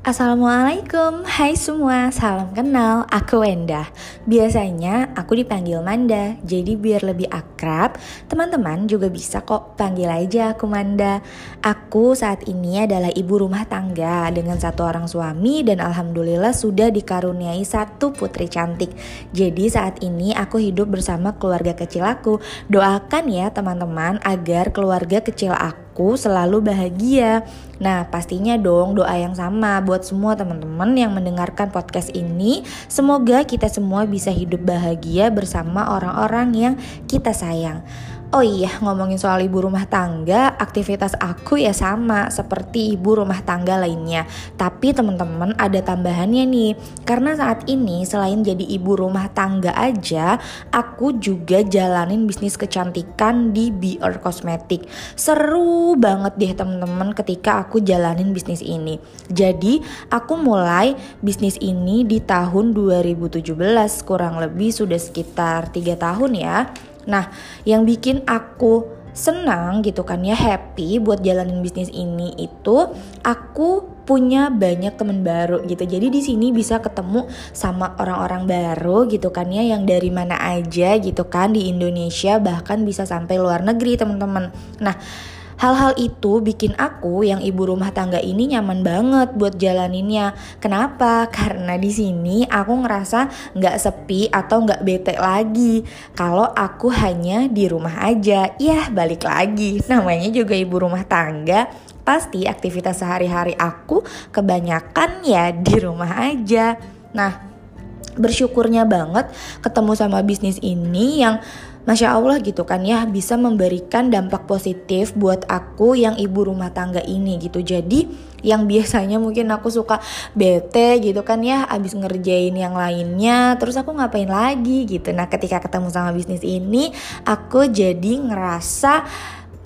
Assalamualaikum, hai semua, salam kenal, aku Wenda. Biasanya aku dipanggil Manda, jadi biar lebih akrab Teman-teman juga bisa kok panggil aja aku Manda. Aku saat ini adalah ibu rumah tangga dengan satu orang suami Dan Alhamdulillah sudah dikaruniai satu putri cantik. Jadi saat ini aku hidup bersama keluarga kecil aku. Doakan ya teman-teman agar keluarga kecil aku selalu bahagia. Nah, pastinya dong doa yang sama buat semua teman-teman yang mendengarkan podcast ini. Semoga kita semua bisa hidup bahagia bersama orang-orang yang kita sayang. Oh iya, ngomongin soal ibu rumah tangga, aktivitas aku ya sama seperti ibu rumah tangga lainnya. Tapi teman-teman ada tambahannya nih. Karena saat ini selain jadi ibu rumah tangga aja, aku juga jalanin bisnis kecantikan di Bior Cosmetic. Seru banget deh teman-teman ketika aku jalanin bisnis ini. Jadi, aku mulai bisnis ini di tahun 2017, kurang lebih sudah sekitar 3 tahun ya. Nah, yang bikin aku senang gitu kan ya happy buat jalanin bisnis ini itu aku punya banyak teman baru gitu. Jadi di sini bisa ketemu sama orang-orang baru gitu kan ya yang dari mana aja gitu kan di Indonesia bahkan bisa sampai luar negeri teman-teman. Nah, Hal-hal itu bikin aku yang ibu rumah tangga ini nyaman banget buat jalaninnya. Kenapa? Karena di sini aku ngerasa nggak sepi atau nggak bete lagi. Kalau aku hanya di rumah aja, ya balik lagi. Namanya juga ibu rumah tangga. Pasti aktivitas sehari-hari aku kebanyakan ya di rumah aja. Nah, bersyukurnya banget ketemu sama bisnis ini yang Masya Allah gitu kan ya bisa memberikan dampak positif buat aku yang ibu rumah tangga ini gitu. Jadi yang biasanya mungkin aku suka bete gitu kan ya abis ngerjain yang lainnya terus aku ngapain lagi gitu. Nah ketika ketemu sama bisnis ini aku jadi ngerasa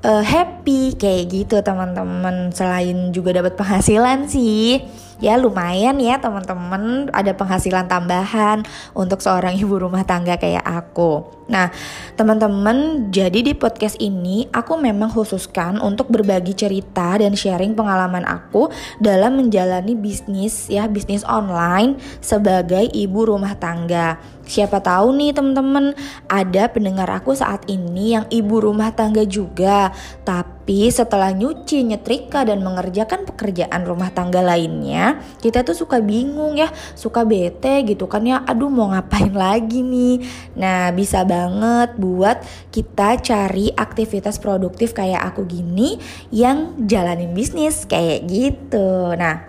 uh, happy. Kayak gitu teman-teman. Selain juga dapat penghasilan sih ya lumayan ya teman-teman ada penghasilan tambahan untuk seorang ibu rumah tangga kayak aku. Nah, teman-teman, jadi di podcast ini aku memang khususkan untuk berbagi cerita dan sharing pengalaman aku dalam menjalani bisnis ya, bisnis online sebagai ibu rumah tangga. Siapa tahu nih teman-teman ada pendengar aku saat ini yang ibu rumah tangga juga, tapi setelah nyuci, nyetrika dan mengerjakan pekerjaan rumah tangga lainnya, kita tuh suka bingung ya, suka bete gitu kan ya. Aduh mau ngapain lagi nih? Nah, bisa banget buat kita cari aktivitas produktif kayak aku gini yang jalanin bisnis kayak gitu. Nah,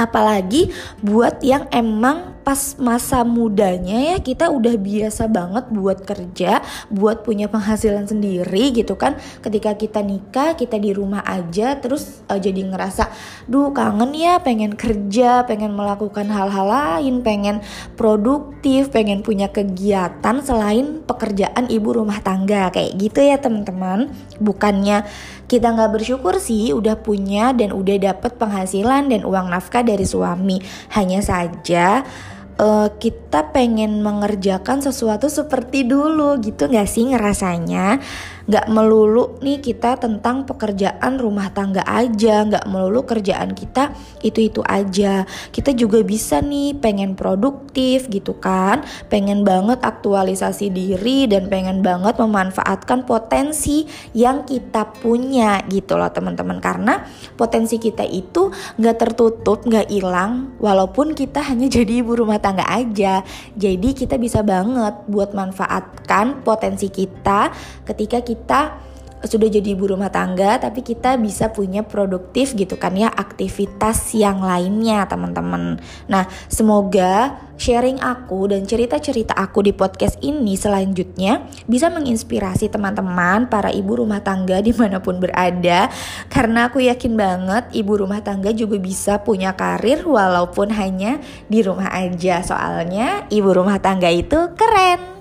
apalagi buat yang emang pas masa mudanya ya kita udah biasa banget buat kerja, buat punya penghasilan sendiri gitu kan. Ketika kita nikah, kita di rumah aja terus uh, jadi ngerasa, "Duh, kangen ya pengen kerja, pengen melakukan hal-hal lain, pengen produktif, pengen punya kegiatan selain pekerjaan ibu rumah tangga." Kayak gitu ya, teman-teman. Bukannya kita nggak bersyukur sih udah punya dan udah dapet penghasilan dan uang nafkah dari suami. Hanya saja uh, kita pengen mengerjakan sesuatu seperti dulu gitu nggak sih ngerasanya nggak melulu nih kita tentang pekerjaan rumah tangga aja nggak melulu kerjaan kita itu itu aja. Kita juga bisa nih pengen produktif gitu kan pengen banget aktualisasi diri dan pengen banget memanfaatkan potensi yang kita punya gitu loh teman-teman. Karena potensi kita itu nggak tertutup nggak hilang walaupun kita hanya jadi ibu rumah tangga aja. Jadi kita bisa banget buat manfaatkan potensi kita ketika kita kita sudah jadi ibu rumah tangga tapi kita bisa punya produktif gitu kan ya aktivitas yang lainnya teman-teman. Nah semoga sharing aku dan cerita-cerita aku di podcast ini selanjutnya bisa menginspirasi teman-teman para ibu rumah tangga di mana pun berada karena aku yakin banget ibu rumah tangga juga bisa punya karir walaupun hanya di rumah aja soalnya ibu rumah tangga itu keren.